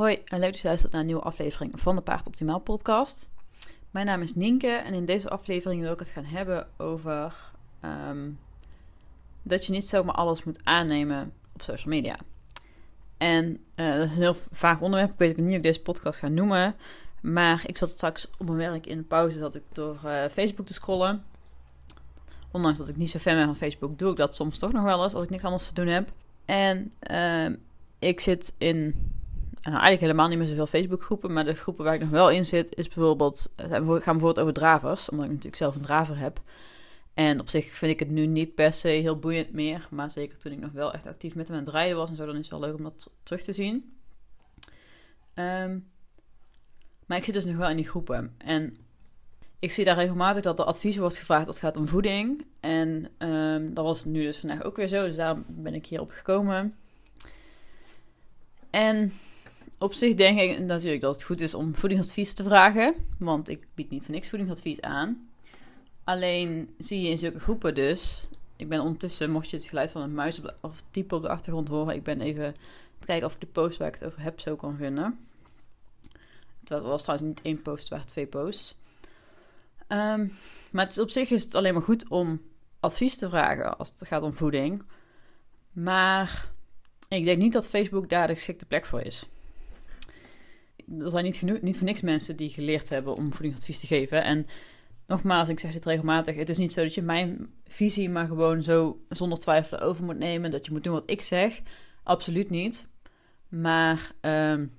Hoi en leuk dat je luistert naar een nieuwe aflevering van de Paard Optimaal podcast. Mijn naam is Nienke en in deze aflevering wil ik het gaan hebben over ehm, dat je niet zomaar alles moet aannemen op social media. En uh, dat is een heel vaag onderwerp, ik weet niet of ik deze podcast ga noemen. Maar ik zat straks op mijn werk in de pauze zat ik door uh, Facebook te scrollen. Ondanks dat ik niet zo fan ben van Facebook, doe ik dat soms toch nog wel eens als ik niks anders te doen heb. En uh, ik zit in nou, eigenlijk helemaal niet meer zoveel Facebookgroepen, maar de groepen waar ik nog wel in zit, is bijvoorbeeld, gaan bijvoorbeeld over dravers, omdat ik natuurlijk zelf een draver heb. En op zich vind ik het nu niet per se heel boeiend meer, maar zeker toen ik nog wel echt actief met hem aan het rijden was en zo, dan is het wel leuk om dat terug te zien. Um, maar ik zit dus nog wel in die groepen. En ik zie daar regelmatig dat er advies wordt gevraagd als het gaat om voeding. En um, dat was nu dus vandaag ook weer zo, dus daar ben ik hierop gekomen. En op zich denk ik natuurlijk dat het goed is om voedingsadvies te vragen. Want ik bied niet voor niks voedingsadvies aan. Alleen zie je in zulke groepen dus. Ik ben ondertussen, mocht je het geluid van een muis of type op de achtergrond horen, ik ben even te kijken of ik de post waar ik het over heb zo kan vinden. Dat was trouwens niet één post, waren twee posts. Um, maar het is op zich is het alleen maar goed om advies te vragen als het gaat om voeding. Maar ik denk niet dat Facebook daar de geschikte plek voor is. Er zijn niet, niet voor niks mensen die geleerd hebben om voedingsadvies te geven. En nogmaals, ik zeg dit regelmatig: het is niet zo dat je mijn visie maar gewoon zo zonder twijfel over moet nemen. Dat je moet doen wat ik zeg. Absoluut niet. Maar um,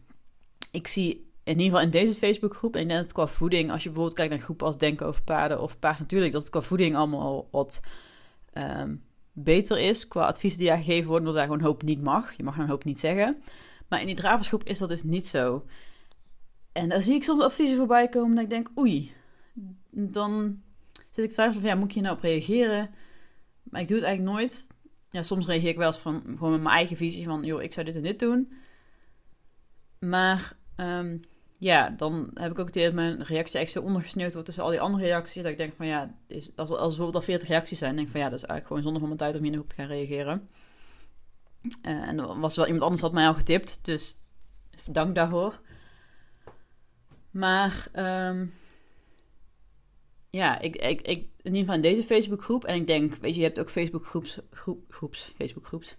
ik zie in ieder geval in deze Facebookgroep, en dat qua voeding, als je bijvoorbeeld kijkt naar groepen als Denken over Paarden of Paard Natuurlijk, dat het qua voeding allemaal wat um, beter is qua adviezen die daar gegeven worden, omdat daar gewoon hoop niet mag. Je mag een hoop niet zeggen. Maar in die draversgroep is dat dus niet zo. En daar zie ik soms adviezen voorbij komen dat ik denk, oei, dan zit ik twijfelen van, ja, moet ik hier nou op reageren? Maar ik doe het eigenlijk nooit. Ja, soms reageer ik wel eens van, gewoon met mijn eigen visie van, joh, ik zou dit en dit doen. Maar um, ja, dan heb ik ook het idee dat mijn reactie echt zo ondergesneeuwd wordt tussen al die andere reacties. Dat ik denk van ja, is, als, als bijvoorbeeld al 40 reacties zijn, denk ik van ja, dat is eigenlijk gewoon zonde van mijn tijd om hier nog op te gaan reageren. Uh, en er was wel iemand anders had mij al getipt, dus dank daarvoor. Maar um, ja, ik, ik, ik, in ieder geval in deze Facebookgroep, en ik denk, weet je, je hebt ook Facebookgroeps, groep, groeps, Facebookgroeps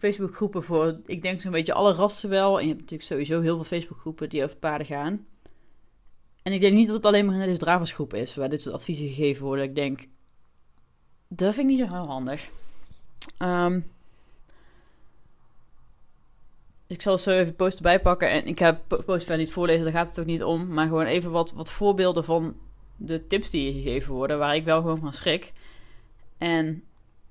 Facebookgroepen voor, ik denk zo'n beetje alle rassen wel. En je hebt natuurlijk sowieso heel veel Facebookgroepen die over paarden gaan. En ik denk niet dat het alleen maar deze draversgroep is, waar dit soort adviezen gegeven worden. Ik denk, dat vind ik niet zo heel handig. Um, ik zal zo even post erbij pakken. En ik heb post verder niet voorlezen, daar gaat het ook niet om. Maar gewoon even wat, wat voorbeelden van de tips die gegeven worden, waar ik wel gewoon van schrik. En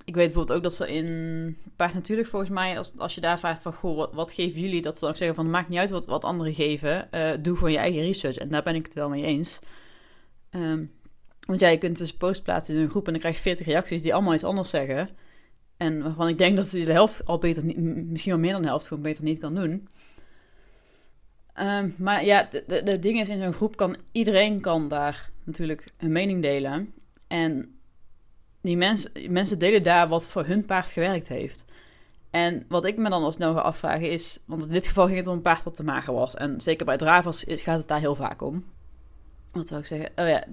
ik weet bijvoorbeeld ook dat ze in Paard Natuurlijk volgens mij, als, als je daar vraagt van, goh, wat, geven jullie? Dat ze dan zeggen van, het maakt niet uit wat, wat anderen geven. Uh, doe gewoon je eigen research. En daar ben ik het wel mee eens. Um, want jij kunt dus post plaatsen in een groep en dan krijg je 40 reacties die allemaal iets anders zeggen. En waarvan ik denk dat ze de helft al beter, misschien wel meer dan de helft, gewoon beter niet kan doen. Um, maar ja, de ding is, in zo'n groep kan iedereen kan daar natuurlijk een mening delen. En die mensen, mensen delen daar wat voor hun paard gewerkt heeft. En wat ik me dan alsnog ga afvragen is, want in dit geval ging het om een paard wat te mager was. En zeker bij dravers gaat het daar heel vaak om. Wat zou ik zeggen? Oh ja,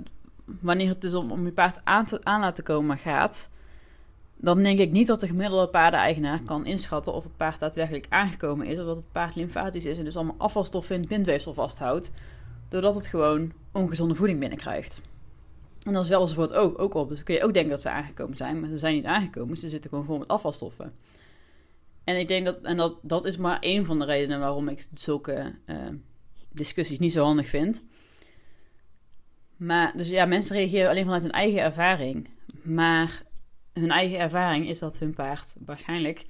wanneer het dus om, om je paard aan, te, aan laten komen gaat, dan denk ik niet dat de gemiddelde paardeneigenaar kan inschatten of het paard daadwerkelijk aangekomen is, of dat het paard lymfatisch is en dus allemaal afvalstoffen in het bindweefsel vasthoudt, doordat het gewoon ongezonde voeding binnenkrijgt. En dat is wel eens voor het ook, ook op. Dus kun je ook denken dat ze aangekomen zijn, maar ze zijn niet aangekomen. Ze zitten gewoon vol met afvalstoffen. En ik denk dat, en dat, dat is maar één van de redenen waarom ik zulke uh, discussies niet zo handig vind. Maar, dus ja, mensen reageren alleen vanuit hun eigen ervaring. Maar hun eigen ervaring is dat hun paard waarschijnlijk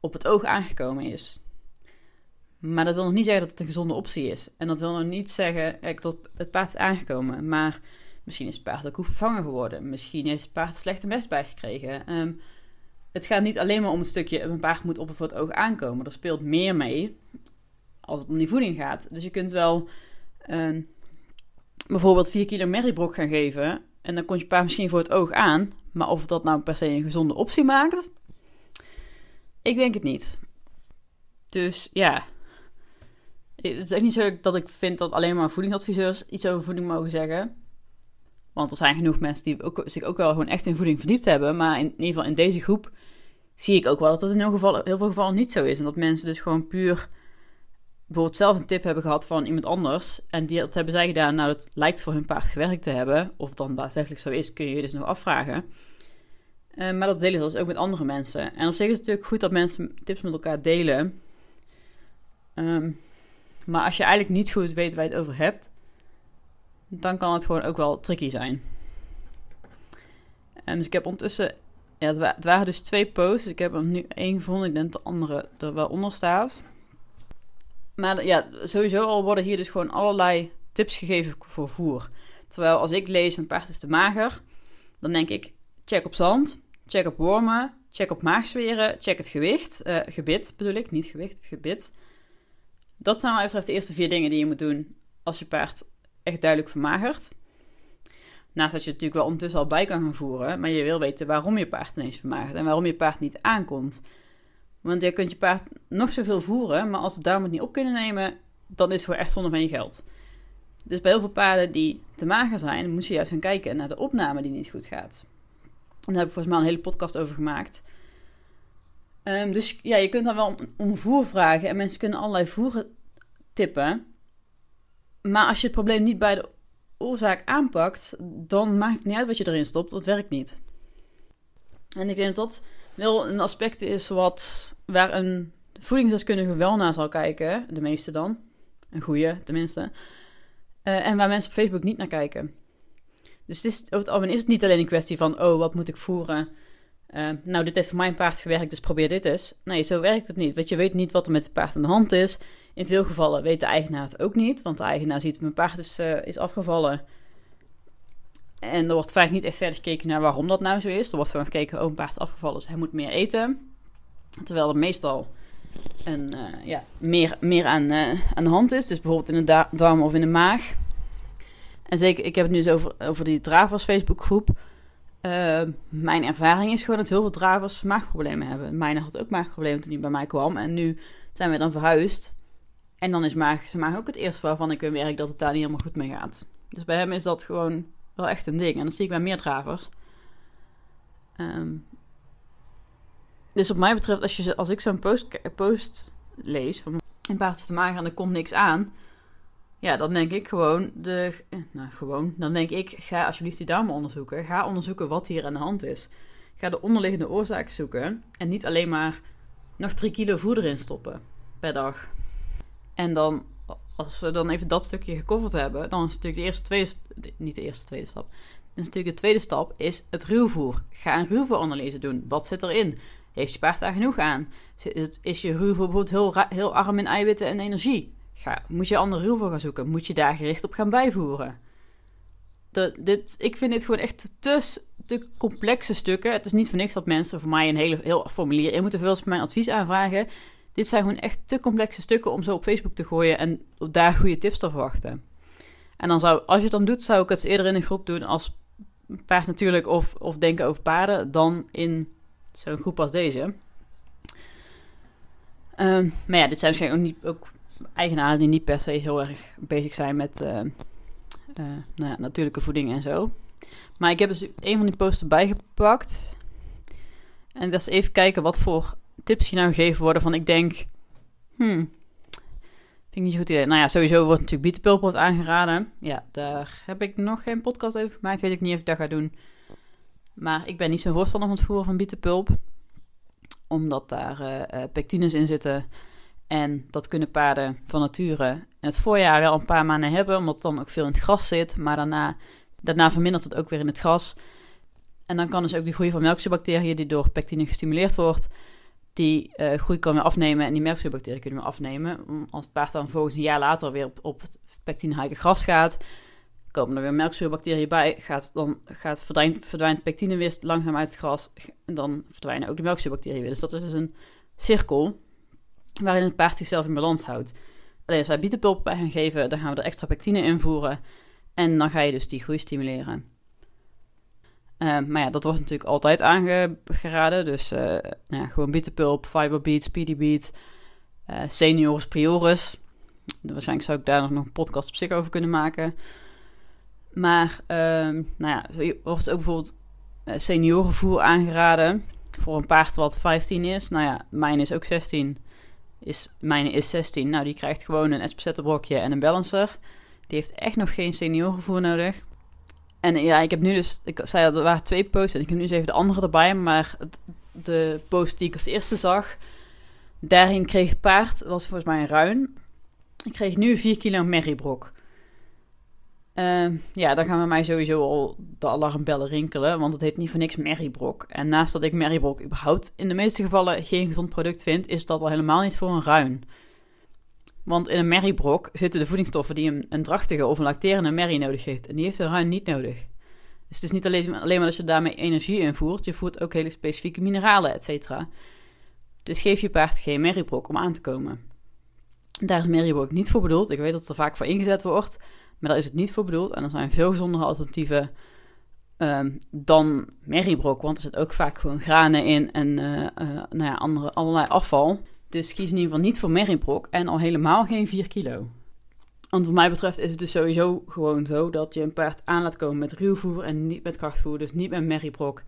op het oog aangekomen is. Maar dat wil nog niet zeggen dat het een gezonde optie is. En dat wil nog niet zeggen dat het paard is aangekomen. Maar Misschien is het paard ook vervangen geworden. Misschien heeft het paard een slechte mest bijgekregen. Um, het gaat niet alleen maar om het stukje... een paard moet op voor het oog aankomen. Er speelt meer mee als het om die voeding gaat. Dus je kunt wel um, bijvoorbeeld 4 kilo merriebrok gaan geven... en dan komt je paard misschien voor het oog aan. Maar of dat nou per se een gezonde optie maakt... ik denk het niet. Dus ja, het is echt niet zo dat ik vind dat alleen maar voedingsadviseurs iets over voeding mogen zeggen. Want er zijn genoeg mensen die ook, zich ook wel gewoon echt in voeding verdiept hebben. Maar in, ieder geval in deze groep zie ik ook wel dat dat in heel veel gevallen niet zo is. En dat mensen dus gewoon puur bijvoorbeeld zelf een tip hebben gehad van iemand anders. En die, dat hebben zij gedaan. Nou, dat lijkt voor hun paard gewerkt te hebben. Of het dan daadwerkelijk zo is, kun je je dus nog afvragen. Uh, maar dat delen ze dus ook met andere mensen. En op zich is het natuurlijk goed dat mensen tips met elkaar delen. Um, maar als je eigenlijk niet goed weet waar je het over hebt, dan kan het gewoon ook wel tricky zijn. Um, dus ik heb ondertussen, ja, het, waren dus twee posts. Ik heb er nu één gevonden. Ik denk dat de andere er wel onder staat. Maar ja, sowieso al worden hier dus gewoon allerlei tips gegeven voor voer. Terwijl als ik lees, mijn paard is te mager, dan denk ik, check op zand, check op wormen, check op maagzweren, check het gewicht. Uh, gebit bedoel ik, niet gewicht, gebit. Dat zijn wat betreft de eerste vier dingen die je moet doen als je paard echt duidelijk vermagert. Naast dat je het natuurlijk wel ondertussen al bij kan gaan voeren, maar je wil weten waarom je paard ineens vermagert en waarom je paard niet aankomt. Want je kunt je paard nog zoveel voeren, maar als het daarom het niet op kunnen nemen, dan is het gewoon echt zonde van je geld. Dus bij heel veel paarden die te mager zijn, moet je juist gaan kijken naar de opname die niet goed gaat. En daar heb ik volgens mij een hele podcast over gemaakt. Um, dus ja, je kunt dan wel om, voer vragen en mensen kunnen allerlei voeren tippen. Maar als je het probleem niet bij de oorzaak aanpakt, dan maakt het niet uit wat je erin stopt, dat werkt niet. En ik denk dat dat wel een aspect is wat, waar een voedingsdeskundige wel naar zal kijken, de meeste dan, een goede tenminste, uh, en waar mensen op Facebook niet naar kijken. Dus is, over het algemeen is het niet alleen een kwestie van, oh, wat moet ik voeren? Uh, nou, dit heeft voor mijn paard gewerkt, dus probeer dit eens. Nee, zo werkt het niet. Want je weet niet wat er met het paard aan de hand is. In veel gevallen weet de eigenaar het ook niet. Want de eigenaar ziet, mijn paard is, uh, is afgevallen. En er wordt vaak niet echt verder gekeken naar waarom dat nou zo is. Er wordt gewoon gekeken, oh, een paard is afgevallen, dus hij moet meer eten. Terwijl er meestal een, uh, ja, meer, meer aan, aan de hand is. Dus bijvoorbeeld in de darm of in de maag. En zeker, ik heb het nu eens over, over die Dravers Facebookgroep. Uh, mijn ervaring is gewoon dat heel veel dravers maagproblemen hebben. Mijn had ook maagproblemen toen hij bij mij kwam. En nu zijn we dan verhuisd. En dan is maag, maag ook het eerste waarvan ik merk dat het daar niet helemaal goed mee gaat. Dus bij hem is dat gewoon wel echt een ding. En dat zie ik bij meer dravers. Um, dus wat mij betreft, als, je, als ik zo'n post, post lees van een paard te maken en er komt niks aan ja, dan denk ik gewoon, de, eh, nou gewoon, dan denk ik, ga alsjeblieft die darmen onderzoeken. Ga onderzoeken wat hier aan de hand is. Ga de onderliggende oorzaak zoeken en niet alleen maar nog drie kilo voeder in stoppen per dag. En dan, als we dan even dat stukje gecoverd hebben, dan is natuurlijk de eerste, tweede, niet de eerste, tweede stap. Dan is natuurlijk de tweede stap is het ruwvoer. Ga een ruwvoeranalyse doen. Wat zit erin? Heeft je paard daar genoeg aan? Is je ruwvoer bijvoorbeeld heel, heel arm in eiwitten en energie? Ga, moet je andere ruwvoer gaan zoeken? Moet je daar gericht op gaan bijvoeren? De, dit, ik vind dit gewoon echt te, complexe stukken. Het is niet voor niks dat mensen voor mij een hele, heel formulier in moeten vullen mijn advies aanvragen. Dit zijn gewoon echt te complexe stukken om zo op Facebook te gooien en daar goede tips te verwachten. En dan zou, als je het dan doet, zou ik het eerder in een groep doen als paard natuurlijk of, of denken over paarden, dan in zo'n groep als deze. Um, maar ja, dit zijn waarschijnlijk ook, niet, ook eigenaren die niet per se heel erg bezig zijn met uh, nou ja, natuurlijke voeding en zo. Maar ik heb dus een van die posts erbij gepakt. En dat is even kijken wat voor tips hier nou gegeven worden van ik denk... Hmm, vind ik niet zo goed idee. Nou ja, sowieso wordt natuurlijk bietenpulp aangeraden. Ja, daar heb ik nog geen podcast over gemaakt. Weet ik niet of ik dat ga doen. Maar ik ben niet zo'n voorstander van het voeren van bietenpulp. Omdat daar uh, pectines in zitten en dat kunnen paarden van nature in het voorjaar wel een paar maanden hebben, omdat het dan ook veel in het gras zit. Maar daarna, daarna vermindert het ook weer in het gras. En dan kan dus ook die groei van melkzuurbacteriën, die door pectine gestimuleerd wordt, die uh, groei kan weer afnemen en die melkzuurbacteriën kunnen we afnemen. Als het paard dan volgens een jaar later weer op, op het pectinerijke gras gaat, komen er weer melkzuurbacteriën bij, gaat, dan gaat, verdwijnt, verdwijnt pectine weer langzaam uit het gras en dan verdwijnen ook de melkzuurbacteriën weer. Dus dat is dus een cirkel waarin het paard zichzelf in balans houdt. Alleen als wij bietenpulp bij gaan geven, dan gaan we er extra pectine invoeren. En dan ga je dus die groei stimuleren. Uh, maar ja, dat wordt natuurlijk altijd aangeraden. Dus uh, nou ja, gewoon bietenpulp, fiberbeat, speedybeat, uh, seniors, prioris. Waarschijnlijk zou ik daar nog een podcast op zich over kunnen maken. Maar, ehm, nou ja, zo wordt ook bijvoorbeeld uh, seniorenvoer aangeraden voor een paard wat 15 is. Nou ja, mijn is ook 16. Is, mijn is 16. Nou, die krijgt gewoon een Esposito brokje en een balancer. Die heeft echt nog geen seniorenvoer nodig. En ja, ik heb nu dus, ik zei dat er waren twee posts en ik heb nu eens even de andere erbij. Maar de post die ik als eerste zag, daarin kreeg paard, was volgens mij een ruin. Ik kreeg nu 4 kilo merriebrok. Uh, ja, dan gaan we mij sowieso al de alarmbellen rinkelen, want het heet niet voor niks merriebrok. En naast dat ik merriebrok überhaupt in de meeste gevallen geen gezond product vind, is dat al helemaal niet voor een ruin. Want in een merriebrok zitten de voedingsstoffen die een, een drachtige of een lacterende merrie nodig heeft. En die heeft een ruin niet nodig. Dus het is niet alleen, alleen maar dat je daarmee energie invoert, je voert ook hele specifieke mineralen, et cetera. Dus geef je paard geen merriebrok om aan te komen. Daar is merriebrok niet voor bedoeld. Ik weet dat het er vaak voor ingezet wordt, maar daar is het niet voor bedoeld. En er zijn veel gezondere alternatieven um, dan merriebrok, want er zit ook vaak gewoon granen in en uh, uh, nou ja, andere, allerlei afval. Dus kies in ieder geval niet voor merriebrok en al helemaal geen 4 kilo. Want wat mij betreft is het dus sowieso gewoon zo dat je een paard aan laat komen met ruwvoer en niet met krachtvoer. Dus niet met merriebrok,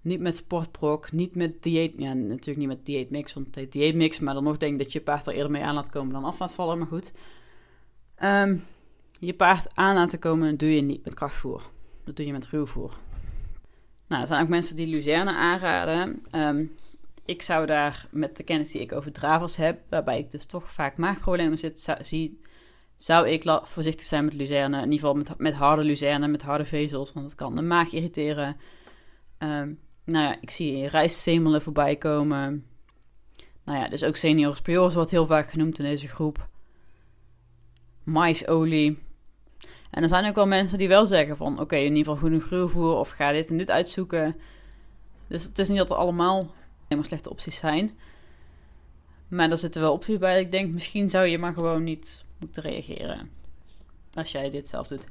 niet met sportbrok, niet met dieet... Ja, natuurlijk niet met dieetmix, want heet dieetmix. Maar dan nog denk ik dat je paard er eerder mee aan laat komen dan af laat vallen. Maar goed. Um, je paard aan laten komen doe je niet met krachtvoer. Dat doe je met ruwvoer. Nou, er zijn ook mensen die luzerne aanraden. Um, ik zou daar met de kennis die ik over dravers heb, waarbij ik dus toch vaak maagproblemen zit, zie, zou ik voorzichtig zijn met luzerne. In ieder geval met, met harde luzerne, met harde vezels, want het kan de maag irriteren. Um, nou ja, ik zie rijstsemelen voorbij komen. Nou ja, dus ook senior wordt heel vaak genoemd in deze groep. Maisolie. En er zijn ook wel mensen die wel zeggen van... oké, in ieder geval groene gruwvoer of ga dit en dit uitzoeken. Dus het is niet dat er allemaal helemaal slechte opties zijn. Maar er zitten wel opties bij ik denk... misschien zou je maar gewoon niet moeten reageren. Als jij dit zelf doet.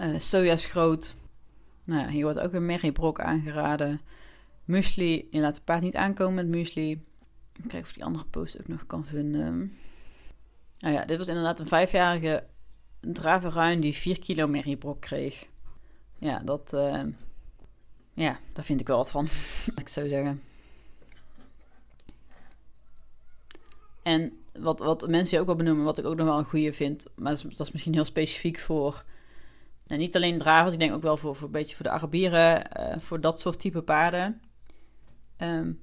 Uh, sojaschroot. Nou ja, hier wordt ook een merriebrok aangeraden. Muesli. Je laat het paard niet aankomen met muesli. Kijken of die andere post ook nog kan vinden. Nou ja, dit was inderdaad een vijfjarige draverruin die 4 kilo merriebrok kreeg. Ja, dat, uh, ja, daar vind ik wel wat van, ik zou zeggen. En wat, wat mensen ook wel benoemen, wat ik ook nog wel een goede vind, maar dat is, misschien heel specifiek voor nou, niet alleen dravers, ik denk ook wel voor, voor een beetje voor de Arabieren, uh, voor dat soort type paarden. Um,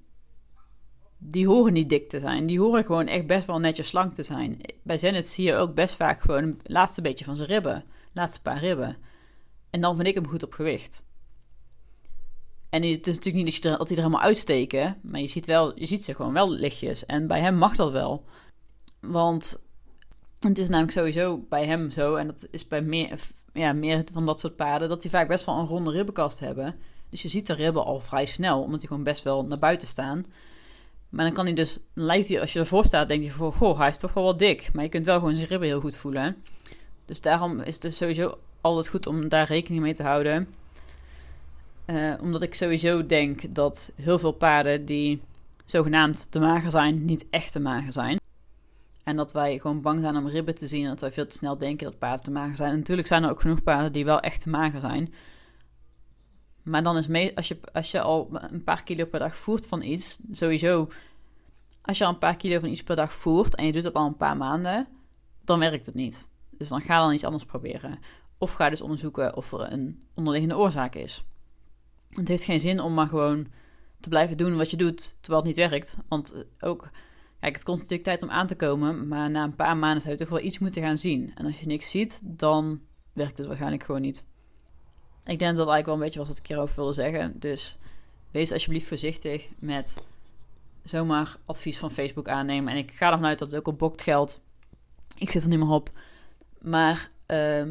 die horen niet dik te zijn. Die horen gewoon echt best wel netjes slank te zijn. Bij Zenit zie je ook best vaak gewoon laatste beetje van zijn ribben. Laatste paar ribben. En dan vind ik hem goed op gewicht. En het is natuurlijk niet dat, je er, er helemaal uitsteken. Maar je ziet, wel, je ziet ze gewoon wel lichtjes. En bij hem mag dat wel. Want het is namelijk sowieso bij hem zo. En dat is bij meer, ja, meer van dat soort paarden. Dat die vaak best wel een ronde ribbenkast hebben. Dus je ziet de ribben al vrij snel. Omdat die gewoon best wel naar buiten staan. Maar dan kan hij dus, lijkt hij, als je ervoor staat, denk je van, goh, hij is toch wel wat dik. Maar je kunt wel gewoon zijn ribben heel goed voelen. Dus daarom is het dus sowieso altijd goed om daar rekening mee te houden. Uh, omdat ik sowieso denk dat heel veel paarden die zogenaamd te mager zijn, niet echt te mager zijn. En dat wij gewoon bang zijn om ribben te zien en dat wij veel te snel denken dat paarden te mager zijn. En natuurlijk zijn er ook genoeg paarden die wel echt te mager zijn. Maar dan is mee, als, je, als je al een paar kilo per dag voert van iets, sowieso, als je al een paar kilo van iets per dag voert en je doet dat al een paar maanden, dan werkt het niet. Dus dan ga dan iets anders proberen. Of ga dus onderzoeken of er een onderliggende oorzaak is. Het heeft geen zin om maar gewoon te blijven doen wat je doet terwijl het niet werkt. Want eh, ook, kijk, het kost natuurlijk tijd om aan te komen, maar na een paar maanden zou je toch wel iets moeten gaan zien. En als je niks ziet, dan werkt het waarschijnlijk gewoon niet. Ik denk dat dat eigenlijk wel een beetje was wat ik hierover wilde zeggen. Dus wees alsjeblieft voorzichtig met zomaar advies van Facebook aannemen. En ik ga ervan uit dat het ook op Bokt geldt. Ik zit er niet meer op. Maar uh,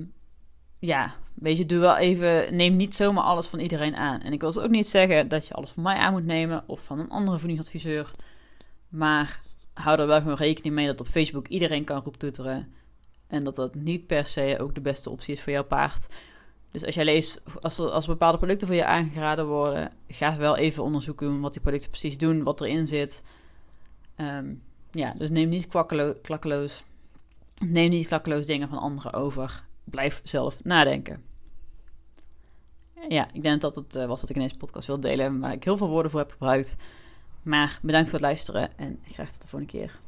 ja, weet je, doe wel even. Neem niet zomaar alles van iedereen aan. En ik wil dus ook niet zeggen dat je alles van mij aan moet nemen of van een andere voedingsadviseur. Maar hou er wel gewoon rekening mee dat op Facebook iedereen kan roeptoeteren. En dat dat niet per se ook de beste optie is voor jouw paard. Dus als jij leest, als er, als bepaalde producten voor je aangeraden worden, ga wel even onderzoek doen wat die producten precies doen, wat erin zit. Um, ja, dus neem niet kwakkeloos Neem niet klakkeloos dingen van anderen over. Blijf zelf nadenken. Ja, ik denk dat het uh, was wat ik in deze podcast wil delen. Waar ik heel veel woorden voor heb gebruikt. Maar bedankt voor het luisteren en graag tot de volgende keer.